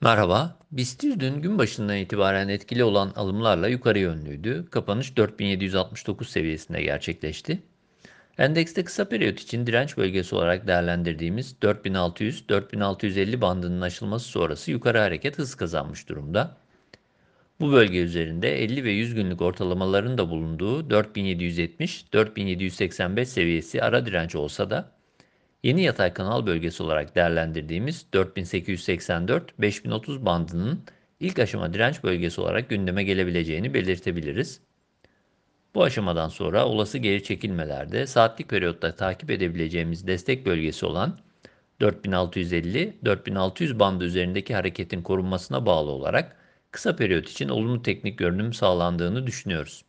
Merhaba. BIST dün gün başından itibaren etkili olan alımlarla yukarı yönlüydü. Kapanış 4769 seviyesinde gerçekleşti. Endekste kısa periyot için direnç bölgesi olarak değerlendirdiğimiz 4600-4650 bandının aşılması sonrası yukarı hareket hız kazanmış durumda. Bu bölge üzerinde 50 ve 100 günlük ortalamaların da bulunduğu 4770-4785 seviyesi ara direnç olsa da Yeni yatay kanal bölgesi olarak değerlendirdiğimiz 4884-5030 bandının ilk aşama direnç bölgesi olarak gündeme gelebileceğini belirtebiliriz. Bu aşamadan sonra olası geri çekilmelerde saatlik periyotta takip edebileceğimiz destek bölgesi olan 4650-4600 bandı üzerindeki hareketin korunmasına bağlı olarak kısa periyot için olumlu teknik görünüm sağlandığını düşünüyoruz.